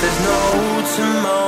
There's no tomorrow?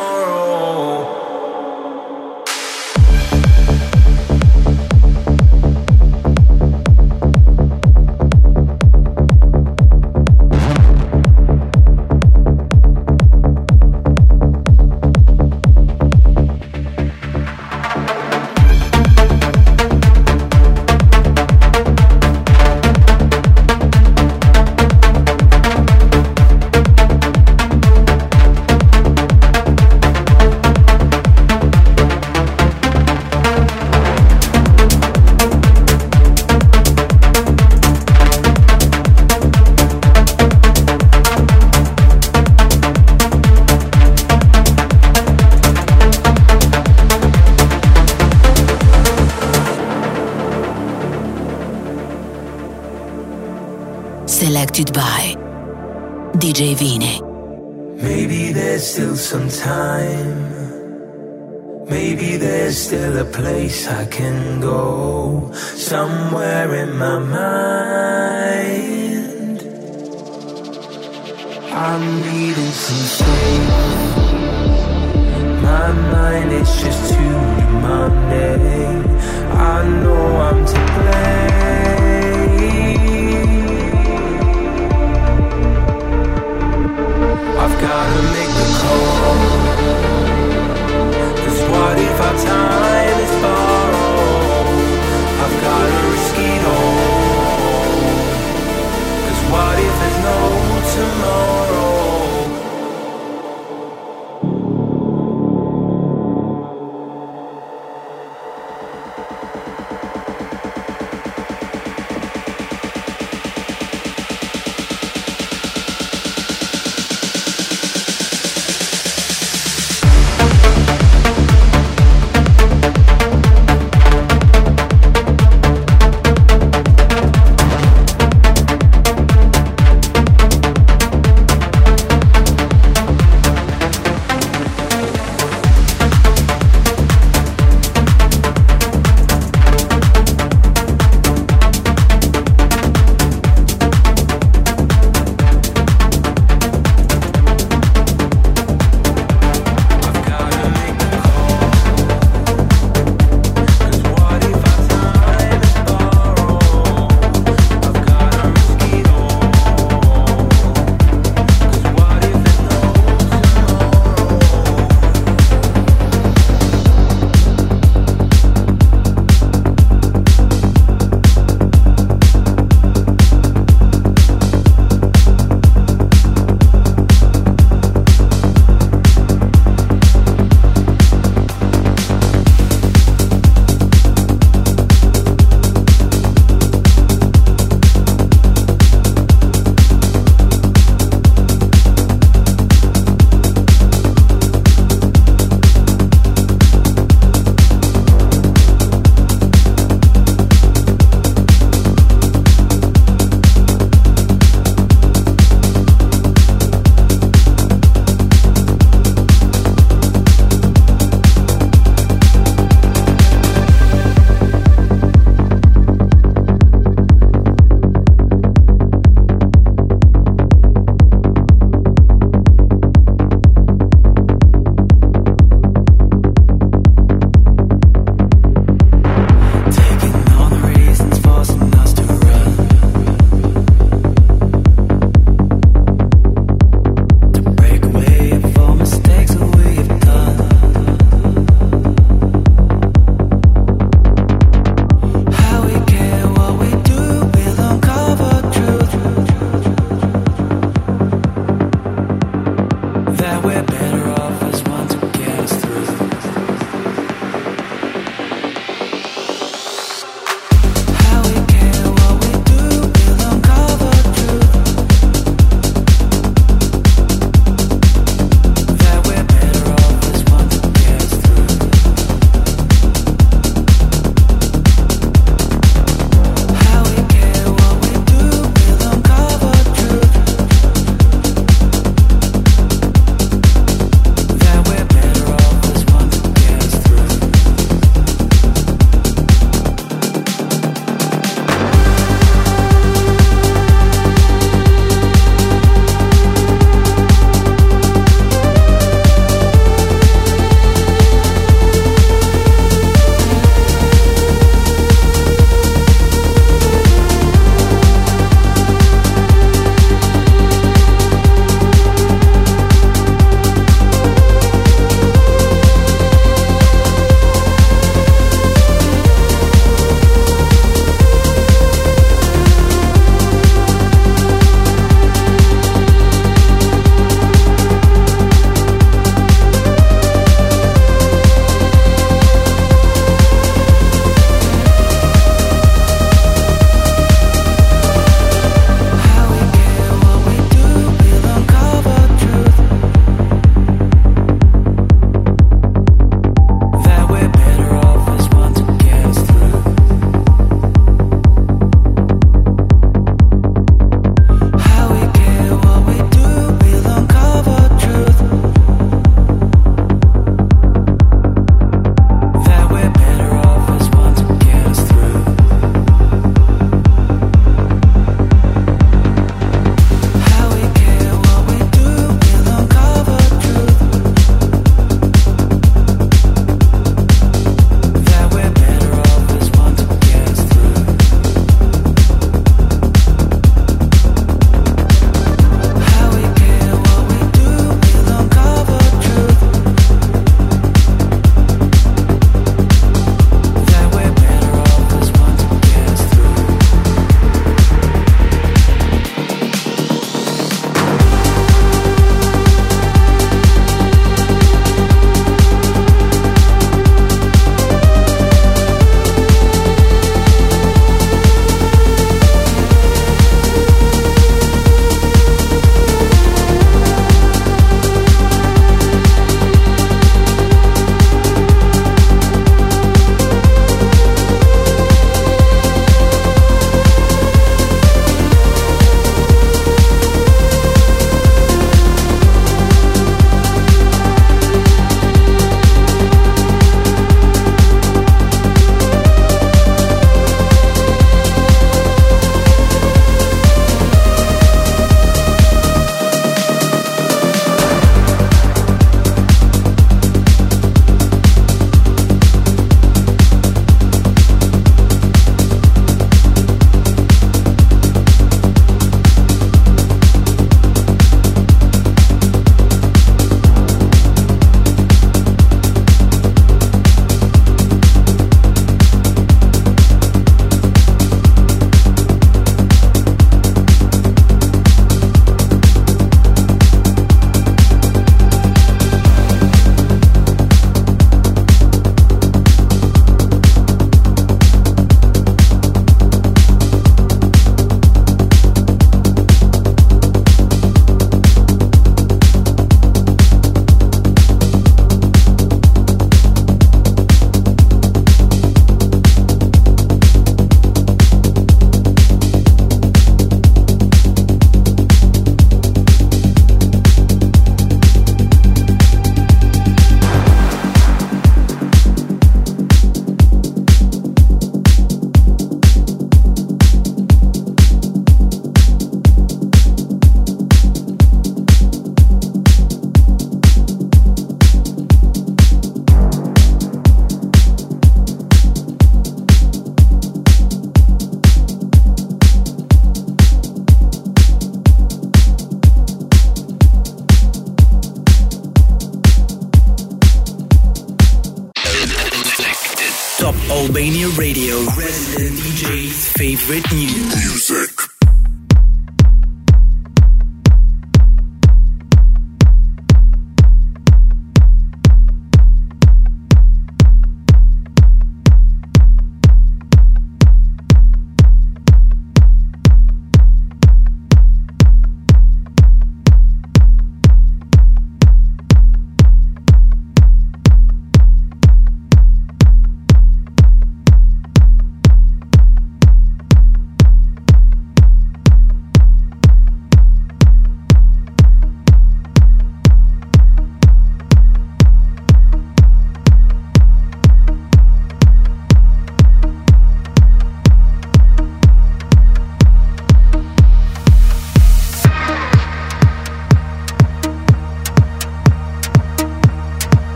I can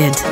Selected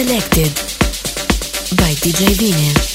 Selected by DJ Vinny.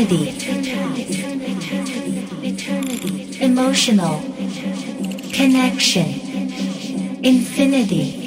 Eternity, emotional, connection, infinity